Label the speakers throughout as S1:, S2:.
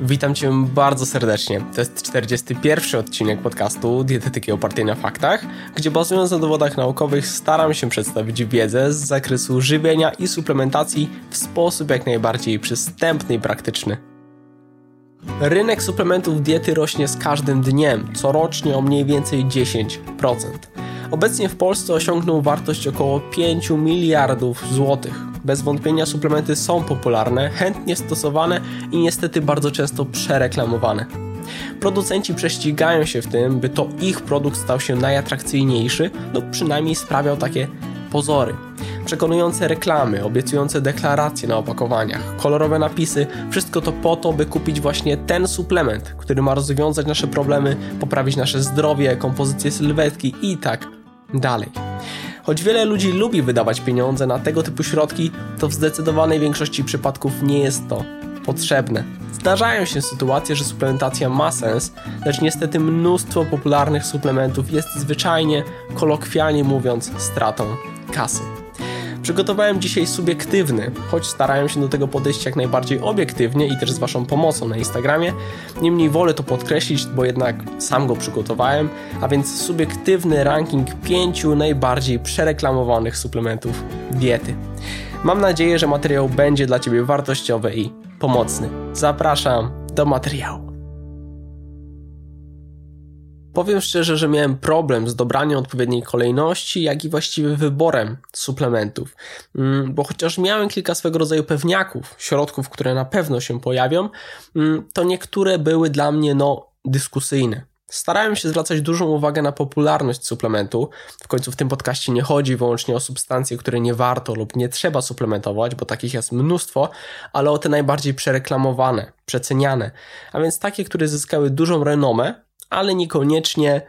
S1: Witam Cię bardzo serdecznie. To jest 41 odcinek podcastu Dietetyki opartej na faktach, gdzie bazując na dowodach naukowych staram się przedstawić wiedzę z zakresu żywienia i suplementacji w sposób jak najbardziej przystępny i praktyczny. Rynek suplementów diety rośnie z każdym dniem, corocznie o mniej więcej 10%. Obecnie w Polsce osiągnął wartość około 5 miliardów złotych. Bez wątpienia suplementy są popularne, chętnie stosowane i niestety bardzo często przereklamowane. Producenci prześcigają się w tym, by to ich produkt stał się najatrakcyjniejszy lub przynajmniej sprawiał takie pozory. Przekonujące reklamy, obiecujące deklaracje na opakowaniach, kolorowe napisy, wszystko to po to, by kupić właśnie ten suplement, który ma rozwiązać nasze problemy, poprawić nasze zdrowie, kompozycję sylwetki i tak dalej. Choć wiele ludzi lubi wydawać pieniądze na tego typu środki, to w zdecydowanej większości przypadków nie jest to potrzebne. Zdarzają się sytuacje, że suplementacja ma sens, lecz niestety mnóstwo popularnych suplementów jest zwyczajnie, kolokwialnie mówiąc, stratą kasy. Przygotowałem dzisiaj subiektywny, choć starają się do tego podejść jak najbardziej obiektywnie i też z Waszą pomocą na Instagramie. Niemniej wolę to podkreślić, bo jednak sam go przygotowałem, a więc subiektywny ranking pięciu najbardziej przereklamowanych suplementów diety. Mam nadzieję, że materiał będzie dla Ciebie wartościowy i pomocny. Zapraszam do materiału. Powiem szczerze, że miałem problem z dobraniem odpowiedniej kolejności, jak i właściwym wyborem suplementów, mm, bo chociaż miałem kilka swego rodzaju pewniaków, środków, które na pewno się pojawią, mm, to niektóre były dla mnie no dyskusyjne. Starałem się zwracać dużą uwagę na popularność suplementu. W końcu w tym podcaście nie chodzi wyłącznie o substancje, które nie warto lub nie trzeba suplementować, bo takich jest mnóstwo, ale o te najbardziej przereklamowane, przeceniane, a więc takie, które zyskały dużą renomę, ale niekoniecznie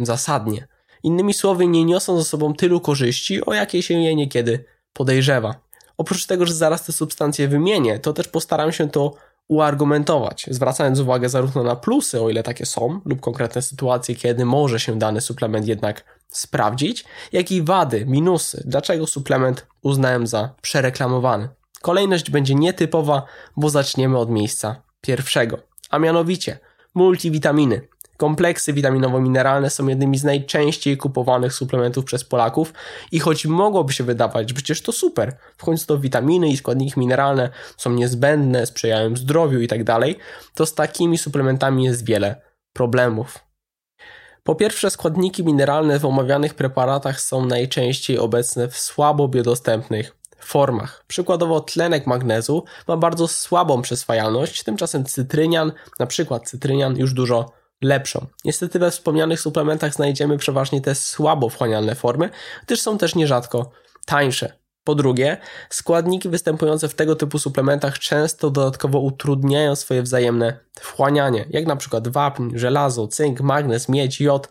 S1: zasadnie. Innymi słowy, nie niosą ze sobą tylu korzyści, o jakie się je niekiedy podejrzewa. Oprócz tego, że zaraz te substancje wymienię, to też postaram się to uargumentować, zwracając uwagę zarówno na plusy, o ile takie są, lub konkretne sytuacje, kiedy może się dany suplement jednak sprawdzić, jak i wady, minusy, dlaczego suplement uznałem za przereklamowany. Kolejność będzie nietypowa, bo zaczniemy od miejsca pierwszego, a mianowicie multivitaminy. Kompleksy witaminowo-mineralne są jednymi z najczęściej kupowanych suplementów przez Polaków i choć mogłoby się wydawać, że przecież to super, w końcu to witaminy i składniki mineralne są niezbędne, sprzyjają zdrowiu i tak to z takimi suplementami jest wiele problemów. Po pierwsze, składniki mineralne w omawianych preparatach są najczęściej obecne w słabo biodostępnych formach. Przykładowo tlenek magnezu ma bardzo słabą przyswajalność, tymczasem cytrynian, na przykład cytrynian już dużo lepszą. Niestety we wspomnianych suplementach znajdziemy przeważnie te słabo wchłanialne formy, gdyż są też nierzadko tańsze. Po drugie, składniki występujące w tego typu suplementach często dodatkowo utrudniają swoje wzajemne wchłanianie, jak na przykład wapń, żelazo, cynk, magnez, miedź, jod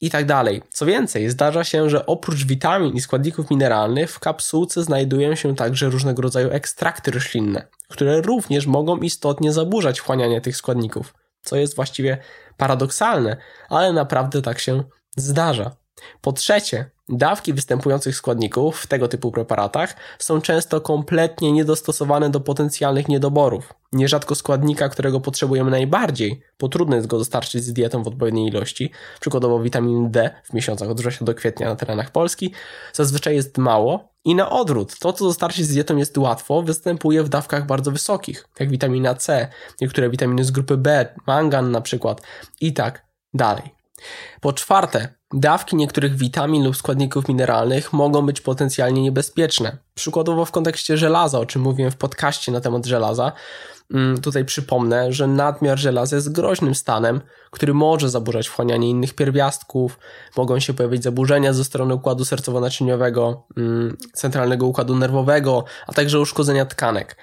S1: i tak. Co więcej, zdarza się, że oprócz witamin i składników mineralnych w kapsułce znajdują się także różnego rodzaju ekstrakty roślinne, które również mogą istotnie zaburzać wchłanianie tych składników, co jest właściwie paradoksalne, ale naprawdę tak się zdarza. Po trzecie, dawki występujących składników w tego typu preparatach są często kompletnie niedostosowane do potencjalnych niedoborów. Nierzadko składnika, którego potrzebujemy najbardziej, bo trudno jest go dostarczyć z dietą w odpowiedniej ilości, przykładowo witamin D w miesiącach od września do kwietnia na terenach Polski, zazwyczaj jest mało i na odwrót, to co dostarczyć z dietą jest łatwo, występuje w dawkach bardzo wysokich, jak witamina C, niektóre witaminy z grupy B, mangan na przykład i tak dalej. Po czwarte, dawki niektórych witamin lub składników mineralnych mogą być potencjalnie niebezpieczne. Przykładowo w kontekście żelaza, o czym mówiłem w podcaście na temat żelaza, mm, tutaj przypomnę, że nadmiar żelaza jest groźnym stanem, który może zaburzać wchłanianie innych pierwiastków, mogą się pojawić zaburzenia ze strony układu sercowo-naczyniowego, mm, centralnego układu nerwowego, a także uszkodzenia tkanek.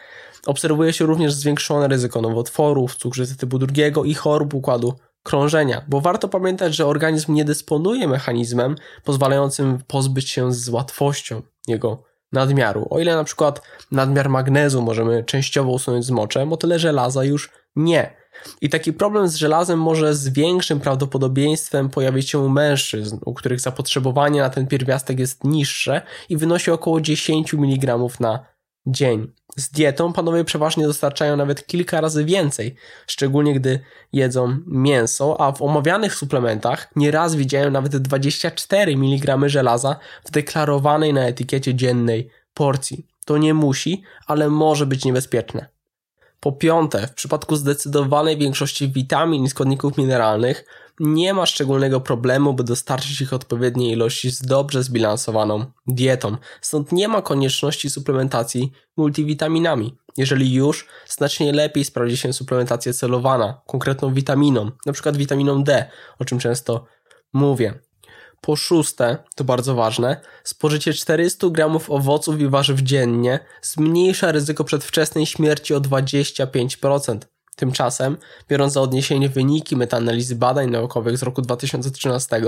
S1: Obserwuje się również zwiększone ryzyko nowotworów, cukrzycy typu drugiego i chorób układu krążenia, bo warto pamiętać, że organizm nie dysponuje mechanizmem pozwalającym pozbyć się z łatwością jego nadmiaru. O ile na przykład nadmiar magnezu możemy częściowo usunąć z moczem, o tyle żelaza już nie. I taki problem z żelazem może z większym prawdopodobieństwem pojawić się u mężczyzn, u których zapotrzebowanie na ten pierwiastek jest niższe i wynosi około 10 mg na dzień. Z dietą panowie przeważnie dostarczają nawet kilka razy więcej, szczególnie gdy jedzą mięso, a w omawianych suplementach nieraz widziałem nawet 24 mg żelaza w deklarowanej na etykiecie dziennej porcji. To nie musi, ale może być niebezpieczne. Po piąte, w przypadku zdecydowanej większości witamin i składników mineralnych nie ma szczególnego problemu, by dostarczyć ich odpowiedniej ilości z dobrze zbilansowaną dietą, stąd nie ma konieczności suplementacji multivitaminami. Jeżeli już, znacznie lepiej sprawdzi się suplementacja celowana, konkretną witaminą, np. witaminą D, o czym często mówię. Po szóste, to bardzo ważne, spożycie 400 gramów owoców i warzyw dziennie zmniejsza ryzyko przedwczesnej śmierci o 25%. Tymczasem, biorąc za odniesienie wyniki metaanalizy badań naukowych z roku 2013,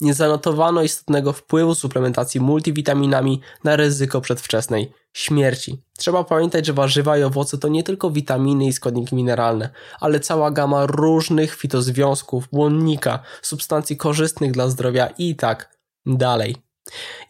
S1: nie zanotowano istotnego wpływu suplementacji multivitaminami na ryzyko przedwczesnej śmierci. Trzeba pamiętać, że warzywa i owoce to nie tylko witaminy i składniki mineralne, ale cała gama różnych fitozwiązków, błonnika, substancji korzystnych dla zdrowia i tak dalej.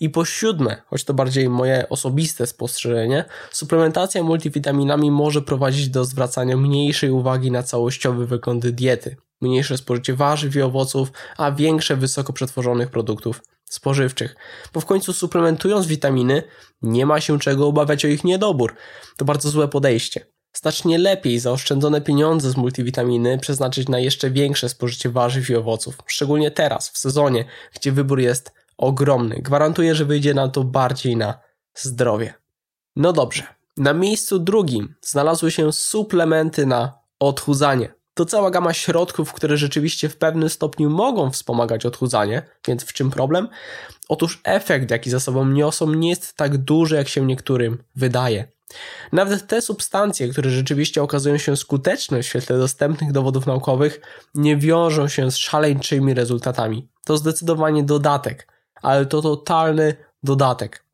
S1: I po siódme, choć to bardziej moje osobiste spostrzeżenie, suplementacja multivitaminami może prowadzić do zwracania mniejszej uwagi na całościowy wygląd diety, mniejsze spożycie warzyw i owoców, a większe wysoko przetworzonych produktów spożywczych. Bo w końcu suplementując witaminy, nie ma się czego obawiać o ich niedobór. To bardzo złe podejście. Znacznie lepiej zaoszczędzone pieniądze z multivitaminy przeznaczyć na jeszcze większe spożycie warzyw i owoców, szczególnie teraz, w sezonie, gdzie wybór jest ogromny. Gwarantuję, że wyjdzie nam to bardziej na zdrowie. No dobrze. Na miejscu drugim znalazły się suplementy na odchudzanie. To cała gama środków, które rzeczywiście w pewnym stopniu mogą wspomagać odchudzanie, więc w czym problem? Otóż efekt, jaki za sobą niosą, nie jest tak duży, jak się niektórym wydaje. Nawet te substancje, które rzeczywiście okazują się skuteczne w świetle dostępnych dowodów naukowych, nie wiążą się z szaleńczymi rezultatami. To zdecydowanie dodatek ale to totalny dodatek.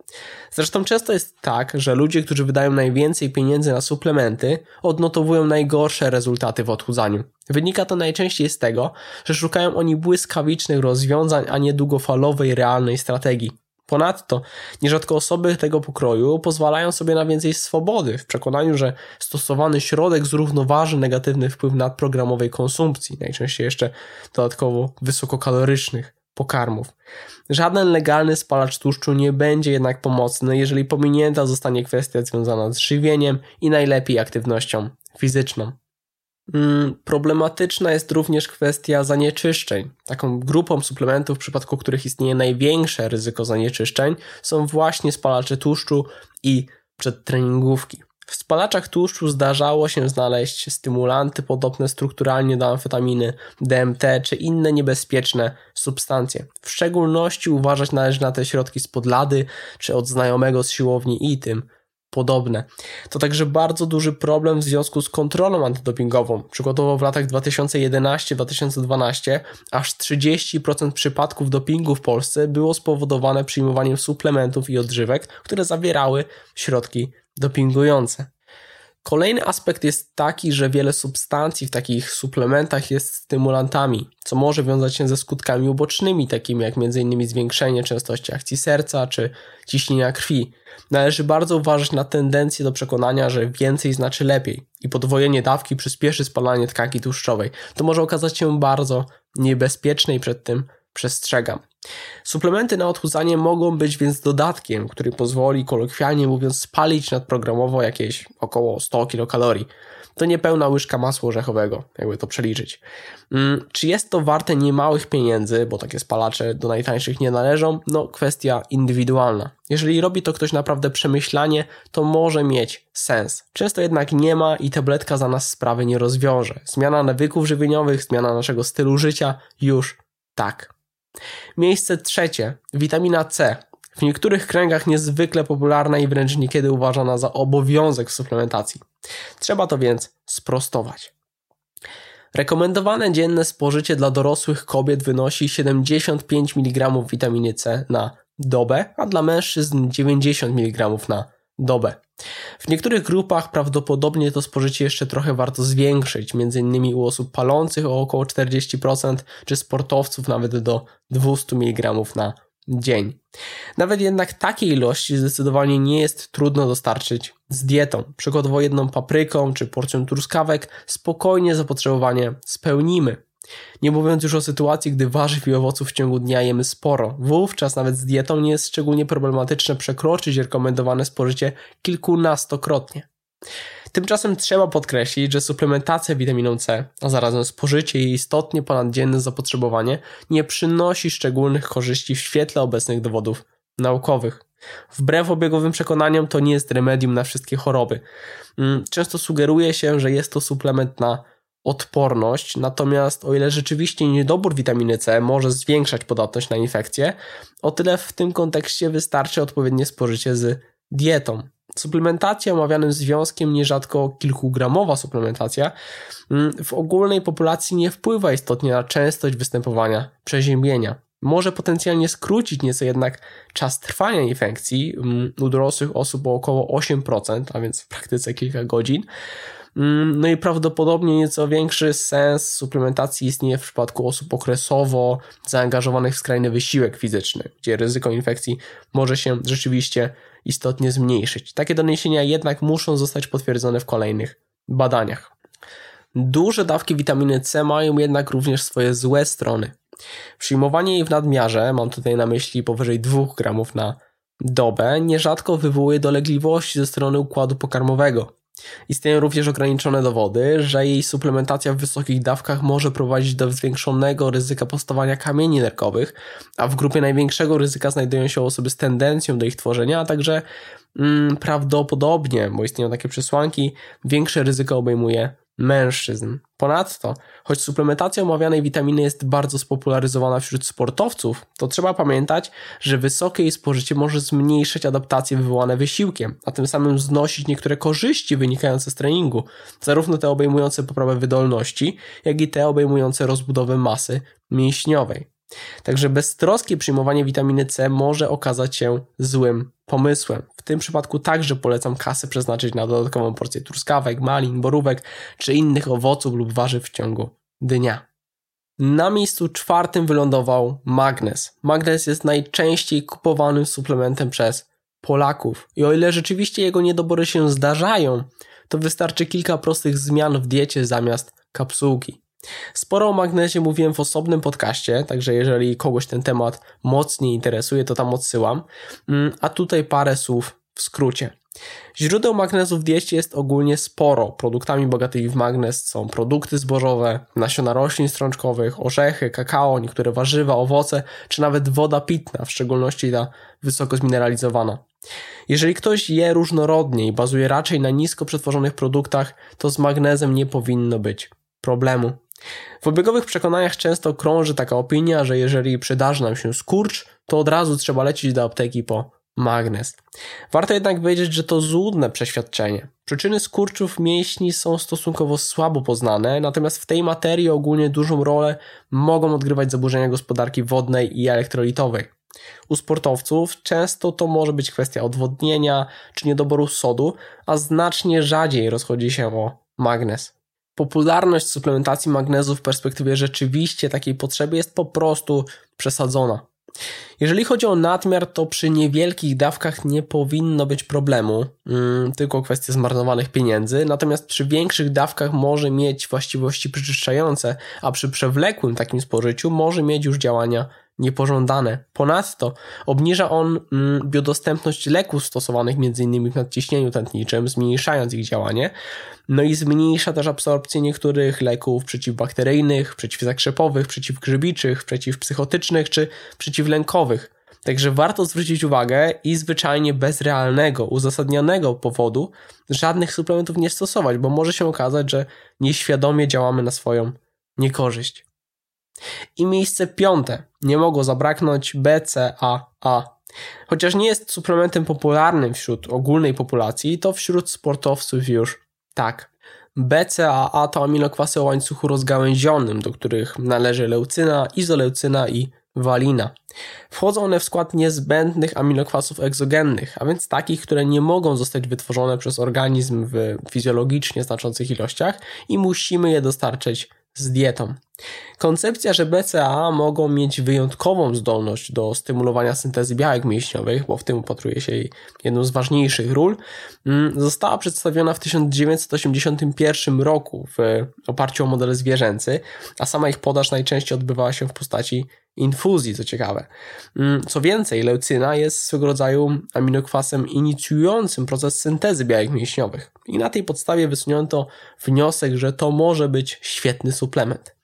S1: Zresztą często jest tak, że ludzie, którzy wydają najwięcej pieniędzy na suplementy, odnotowują najgorsze rezultaty w odchudzaniu. Wynika to najczęściej z tego, że szukają oni błyskawicznych rozwiązań, a nie długofalowej, realnej strategii. Ponadto, nierzadko osoby tego pokroju pozwalają sobie na więcej swobody w przekonaniu, że stosowany środek zrównoważy negatywny wpływ nadprogramowej konsumpcji, najczęściej jeszcze dodatkowo wysokokalorycznych pokarmów. Żaden legalny spalacz tłuszczu nie będzie jednak pomocny, jeżeli pominięta zostanie kwestia związana z żywieniem i najlepiej aktywnością fizyczną. Mm, problematyczna jest również kwestia zanieczyszczeń. Taką grupą suplementów, w przypadku których istnieje największe ryzyko zanieczyszczeń, są właśnie spalacze tłuszczu i przedtreningówki. W spalaczach tłuszczu zdarzało się znaleźć stymulanty podobne strukturalnie do amfetaminy, DMT czy inne niebezpieczne substancje. W szczególności uważać należy na te środki z podlady czy od znajomego z siłowni i tym podobne. To także bardzo duży problem w związku z kontrolą antydopingową. Przykładowo w latach 2011-2012 aż 30% przypadków dopingu w Polsce było spowodowane przyjmowaniem suplementów i odżywek, które zawierały środki dopingujące. Kolejny aspekt jest taki, że wiele substancji w takich suplementach jest stymulantami, co może wiązać się ze skutkami ubocznymi, takimi jak m.in. zwiększenie częstości akcji serca czy ciśnienia krwi. Należy bardzo uważać na tendencję do przekonania, że więcej znaczy lepiej i podwojenie dawki przyspieszy spalanie tkanki tłuszczowej. To może okazać się bardzo niebezpieczne i przed tym przestrzegam. Suplementy na odchudzanie mogą być więc dodatkiem, który pozwoli, kolokwialnie mówiąc, spalić nadprogramowo jakieś około 100 kilokalorii. To niepełna łyżka masła orzechowego, jakby to przeliczyć. Hmm, czy jest to warte niemałych pieniędzy, bo takie spalacze do najtańszych nie należą? No, kwestia indywidualna. Jeżeli robi to ktoś naprawdę przemyślanie, to może mieć sens. Często jednak nie ma i tabletka za nas sprawy nie rozwiąże. Zmiana nawyków żywieniowych, zmiana naszego stylu życia już tak. Miejsce trzecie. Witamina C. W niektórych kręgach niezwykle popularna i wręcz niekiedy uważana za obowiązek suplementacji. Trzeba to więc sprostować. Rekomendowane dzienne spożycie dla dorosłych kobiet wynosi 75 mg witaminy C na dobę, a dla mężczyzn 90 mg na dobę. W niektórych grupach prawdopodobnie to spożycie jeszcze trochę warto zwiększyć, m.in. u osób palących o około 40%, czy sportowców nawet do 200 mg na dzień. Nawet jednak takiej ilości zdecydowanie nie jest trudno dostarczyć z dietą. Przykładowo jedną papryką czy porcją truskawek spokojnie zapotrzebowanie spełnimy. Nie mówiąc już o sytuacji, gdy warzyw i owoców w ciągu dnia jemy sporo. Wówczas nawet z dietą nie jest szczególnie problematyczne przekroczyć rekomendowane spożycie kilkunastokrotnie. Tymczasem trzeba podkreślić, że suplementacja witaminą C, a zarazem spożycie jej istotnie ponaddzienne zapotrzebowanie nie przynosi szczególnych korzyści w świetle obecnych dowodów naukowych. Wbrew obiegowym przekonaniom to nie jest remedium na wszystkie choroby. Mm, często sugeruje się, że jest to suplement na odporność, natomiast o ile rzeczywiście niedobór witaminy C może zwiększać podatność na infekcje, o tyle w tym kontekście wystarczy odpowiednie spożycie z dietą. Suplementacja omawianym związkiem, nierzadko kilkugramowa suplementacja, mm, w ogólnej populacji nie wpływa istotnie na częstość występowania przeziębienia. Może potencjalnie skrócić nieco jednak czas trwania infekcji mm, u dorosłych osób o około 8%, a więc w praktyce kilka godzin. Mm, no i prawdopodobnie nieco większy sens suplementacji istnieje w przypadku osób okresowo zaangażowanych w skrajny wysiłek fizyczny, gdzie ryzyko infekcji może się rzeczywiście istotnie zmniejszyć. Takie doniesienia jednak muszą zostać potwierdzone w kolejnych badaniach. Duże dawki witaminy C mają jednak również swoje złe strony. Przyjmowanie jej w nadmiarze, mam tutaj na myśli powyżej 2 gramów na dobę, nierzadko wywołuje dolegliwości ze strony układu pokarmowego. Istnieją również ograniczone dowody, że jej suplementacja w wysokich dawkach może prowadzić do zwiększonego ryzyka powstawania kamieni nerkowych, a w grupie największego ryzyka znajdują się osoby z tendencją do ich tworzenia, a także mm, prawdopodobnie, bo istnieją takie przesłanki, większe ryzyko obejmuje mężczyzn. Ponadto, choć suplementacja omawianej witaminy jest bardzo spopularyzowana wśród sportowców, to trzeba pamiętać, że wysokie jej spożycie może zmniejszyć adaptacje wywołane wysiłkiem, a tym samym znosić niektóre korzyści wynikające z treningu, zarówno te obejmujące poprawę wydolności, jak i te obejmujące rozbudowę masy mięśniowej. Także beztroskie przyjmowanie witaminy C może okazać się złym pomysłem. W tym przypadku także polecam kasę przeznaczyć na dodatkową porcję truskawek, malin, borówek czy innych owoców lub warzyw w ciągu dnia. Na miejscu czwartym wylądował magnez. Magnez jest najczęściej kupowanym suplementem przez Polaków i o ile rzeczywiście jego niedobory się zdarzają, to wystarczy kilka prostych zmian w diecie zamiast kapsułki. Sporo o magnezie mówiłem w osobnym podcaście, także jeżeli kogoś ten temat mocniej interesuje, to tam odsyłam. Mm, a tutaj parę słów w skrócie. Źródeł magnezu w diecie jest ogólnie sporo. Produktami bogatymi w magnez są produkty zbożowe, nasiona roślin strączkowych, orzechy, kakao, niektóre warzywa, owoce, czy nawet woda pitna, w szczególności ta wysoko zmineralizowana. Jeżeli ktoś je różnorodnie i bazuje raczej na nisko przetworzonych produktach, to z magnezem nie powinno być problemu. W obiegowych przekonaniach często krąży taka opinia, że jeżeli przydarzy nam się skurcz, to od razu trzeba lecieć do apteki po magnez. Warto jednak wiedzieć, że to złudne przeświadczenie. Przyczyny skurczów mięśni są stosunkowo słabo poznane, natomiast w tej materii ogólnie dużą rolę mogą odgrywać zaburzenia gospodarki wodnej i elektrolitowej. U sportowców często to może być kwestia odwodnienia czy niedoboru sodu, a znacznie rzadziej rozchodzi się o magnez popularność suplementacji magnezu w perspektywie rzeczywiście takiej potrzeby jest po prostu przesadzona. Jeżeli chodzi o nadmiar, to przy niewielkich dawkach nie powinno być problemu, mm, tylko kwestia zmarnowanych pieniędzy, natomiast przy większych dawkach może mieć właściwości przeczyszczające, a przy przewlekłym takim spożyciu może mieć już działania niepożądane. Ponadto obniża on mm, biodostępność leków stosowanych m.in. w nadciśnieniu tętniczym, zmniejszając ich działanie, no i zmniejsza też absorpcję niektórych leków przeciwbakteryjnych, przeciwzakrzepowych, przeciwgrzybiczych, przeciwpsychotycznych czy przeciwlękowych. Także warto zwrócić uwagę i zwyczajnie bez realnego, uzasadnionego powodu żadnych suplementów nie stosować, bo może się okazać, że nieświadomie działamy na swoją niekorzyść. I miejsce piąte. Nie mogło zabraknąć BCAA. Chociaż nie jest suplementem popularnym wśród ogólnej populacji, to wśród sportowców już tak. BCAA to aminokwasy o łańcuchu rozgałęzionym, do których należy leucyna, izoleucyna i walina. Wchodzą one w skład niezbędnych aminokwasów egzogennych, a więc takich, które nie mogą zostać wytworzone przez organizm w fizjologicznie znaczących ilościach i musimy je dostarczyć z dietą. Koncepcja, że BCAA mogą mieć wyjątkową zdolność do stymulowania syntezy białek mięśniowych, bo w tym upatruje się jej jedną z ważniejszych ról, mm, została przedstawiona w 1981 roku w oparciu o model zwierzęcy, a sama ich podaż najczęściej odbywała się w postaci infuzji, co ciekawe. Mm, co więcej, leucyna jest swego rodzaju aminokwasem inicjującym proces syntezy białek mięśniowych. I na tej podstawie wysunęto wniosek, że to może być świetny suplement.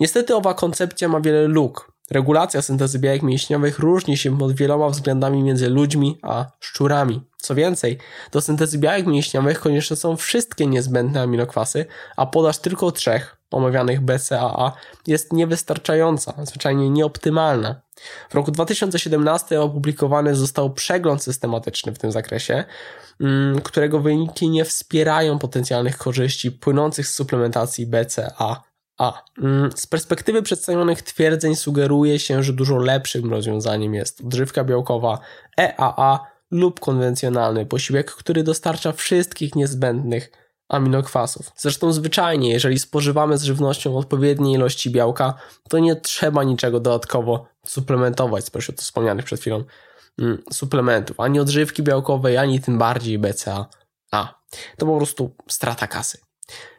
S1: Niestety owa koncepcja ma wiele luk. Regulacja syntezy białek mięśniowych różni się pod wieloma względami między ludźmi a szczurami. Co więcej, do syntezy białek mięśniowych konieczne są wszystkie niezbędne aminokwasy, a podaż tylko trzech, omawianych BCAA, jest niewystarczająca, zwyczajnie nieoptymalna. W roku 2017 opublikowany został przegląd systematyczny w tym zakresie, mm, którego wyniki nie wspierają potencjalnych korzyści płynących z suplementacji BCAA. A. Mm, z perspektywy przedstawionych twierdzeń sugeruje się, że dużo lepszym rozwiązaniem jest odżywka białkowa EAA lub konwencjonalny posiłek, który dostarcza wszystkich niezbędnych aminokwasów. Zresztą zwyczajnie, jeżeli spożywamy z żywnością odpowiedniej ilości białka, to nie trzeba niczego dodatkowo suplementować spośród wspomnianych przed chwilą mm, suplementów, ani odżywki białkowej, ani tym bardziej BCA. A, to po prostu strata kasy.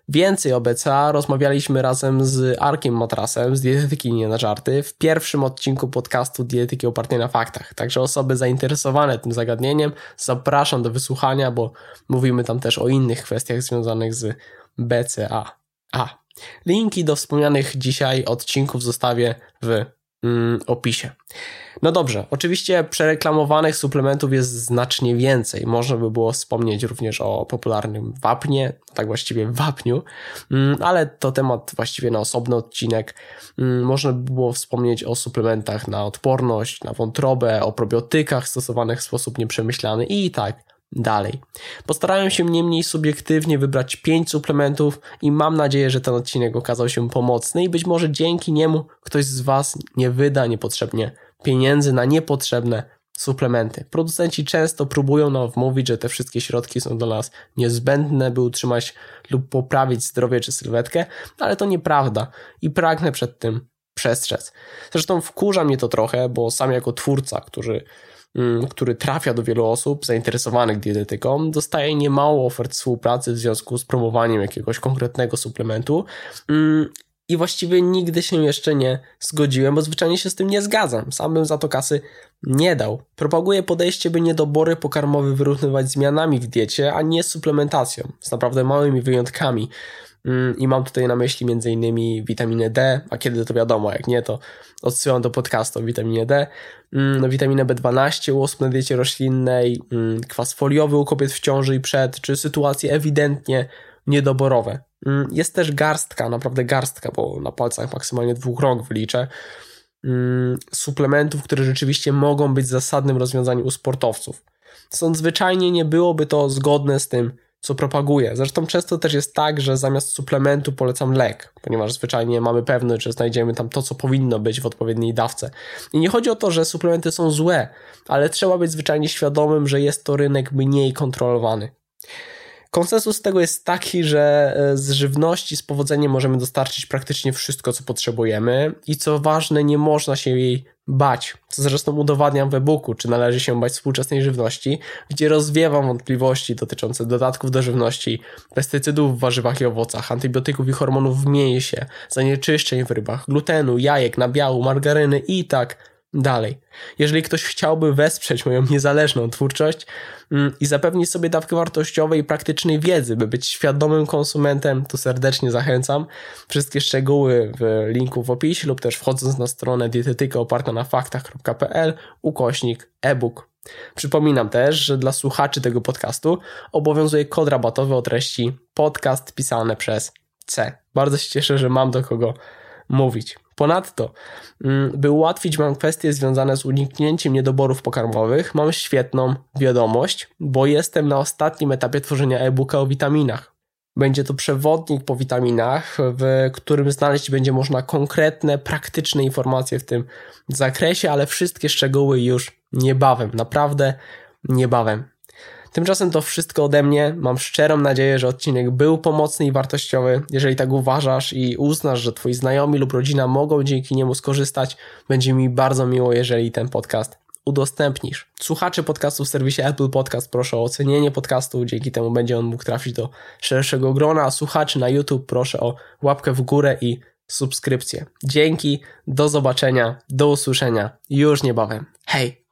S1: Więcej o BCA rozmawialiśmy razem z Arkiem Matrasem z Dietetyki Nie na Żarty w pierwszym odcinku podcastu Dietetyki opartej na faktach. Także osoby zainteresowane tym zagadnieniem zapraszam do wysłuchania, bo mówimy tam też o innych kwestiach związanych z BCA. A. Linki do wspomnianych dzisiaj odcinków zostawię w opisie. No dobrze, oczywiście przereklamowanych suplementów jest znacznie więcej. Można by było wspomnieć również o popularnym wapnie, tak właściwie wapniu, mm, ale to temat właściwie na osobny odcinek. Mm, można by było wspomnieć o suplementach na odporność, na wątrobę, o probiotykach stosowanych w sposób nieprzemyślany i tak dalej. Postarałem się niemniej subiektywnie wybrać 5 suplementów i mam nadzieję, że ten odcinek okazał się pomocny i być może dzięki niemu ktoś z Was nie wyda niepotrzebnie pieniędzy na niepotrzebne suplementy. Producenci często próbują nam wmówić, że te wszystkie środki są dla nas niezbędne, by utrzymać lub poprawić zdrowie czy sylwetkę, ale to nieprawda i pragnę przed tym przestrzec. Zresztą wkurza mnie to trochę, bo sam jako twórca, który który trafia do wielu osób zainteresowanych dietetyką, dostaje niemało ofert współpracy w związku z promowaniem jakiegoś konkretnego suplementu. Mm, I właściwie nigdy się jeszcze nie zgodziłem, bo zwyczajnie się z tym nie zgadzam. Sam bym za to kasy nie dał. Propaguję podejście, by niedobory pokarmowe wyrównywać zmianami w diecie, a nie suplementacją, z naprawdę małymi wyjątkami. Mm, I mam tutaj na myśli m.in. witaminę D, a kiedy to wiadomo, jak nie, to odsyłam do podcastu o witaminie D, mm, no, witaminę B12 u osób na diecie roślinnej, mm, kwas foliowy u kobiet w ciąży i przed, czy sytuacje ewidentnie niedoborowe. Jest też garstka, naprawdę garstka, bo na palcach maksymalnie dwóch rąk wyliczę, suplementów, które rzeczywiście mogą być zasadnym rozwiązaniem u sportowców. Stąd zwyczajnie nie byłoby to zgodne z tym, co propaguję. Zresztą często też jest tak, że zamiast suplementu polecam lek, ponieważ zwyczajnie mamy pewność, że znajdziemy tam to, co powinno być w odpowiedniej dawce. I nie chodzi o to, że suplementy są złe, ale trzeba być zwyczajnie świadomym, że jest to rynek mniej kontrolowany. Konsensus tego jest taki, że e, z żywności z powodzeniem możemy dostarczyć praktycznie wszystko, co potrzebujemy i co ważne, nie można się jej bać, co zresztą udowadniam w e-booku, czy należy się bać współczesnej żywności, gdzie rozwiewam wątpliwości dotyczące dodatków do żywności, pestycydów w warzywach i owocach, antybiotyków i hormonów w mięsie, zanieczyszczeń w rybach, glutenu, jajek, nabiału, margaryny i tak dalej. Jeżeli ktoś chciałby wesprzeć moją niezależną twórczość mm, i zapewnić sobie dawkę wartościowej i praktycznej wiedzy, by być świadomym konsumentem, to serdecznie zachęcam. Wszystkie szczegóły w linku w opisie lub też wchodząc na stronę dietetyka oparta na faktach.pl ukośnik e-book. Przypominam też, że dla słuchaczy tego podcastu obowiązuje kod rabatowy o treści podcast pisane przez C. Bardzo się cieszę, że mam do kogo mówić. Ponadto, mm, by ułatwić Wam kwestie związane z uniknięciem niedoborów pokarmowych, mam świetną wiadomość, bo jestem na ostatnim etapie tworzenia e-booka o witaminach. Będzie to przewodnik po witaminach, w którym znaleźć będzie można konkretne, praktyczne informacje w tym zakresie, ale wszystkie szczegóły już niebawem, naprawdę niebawem. Tymczasem to wszystko ode mnie. Mam szczerą nadzieję, że odcinek był pomocny i wartościowy. Jeżeli tak uważasz i uznasz, że twoi znajomi lub rodzina mogą dzięki niemu skorzystać, będzie mi bardzo miło, jeżeli ten podcast udostępnisz. Słuchacze podcastu w serwisie Apple Podcast proszę o ocenienie podcastu, dzięki temu będzie on mógł trafić do szerszego grona, a słuchaczy na YouTube proszę o łapkę w górę i subskrypcję. Dzięki, do zobaczenia, do usłyszenia już niebawem. Hej!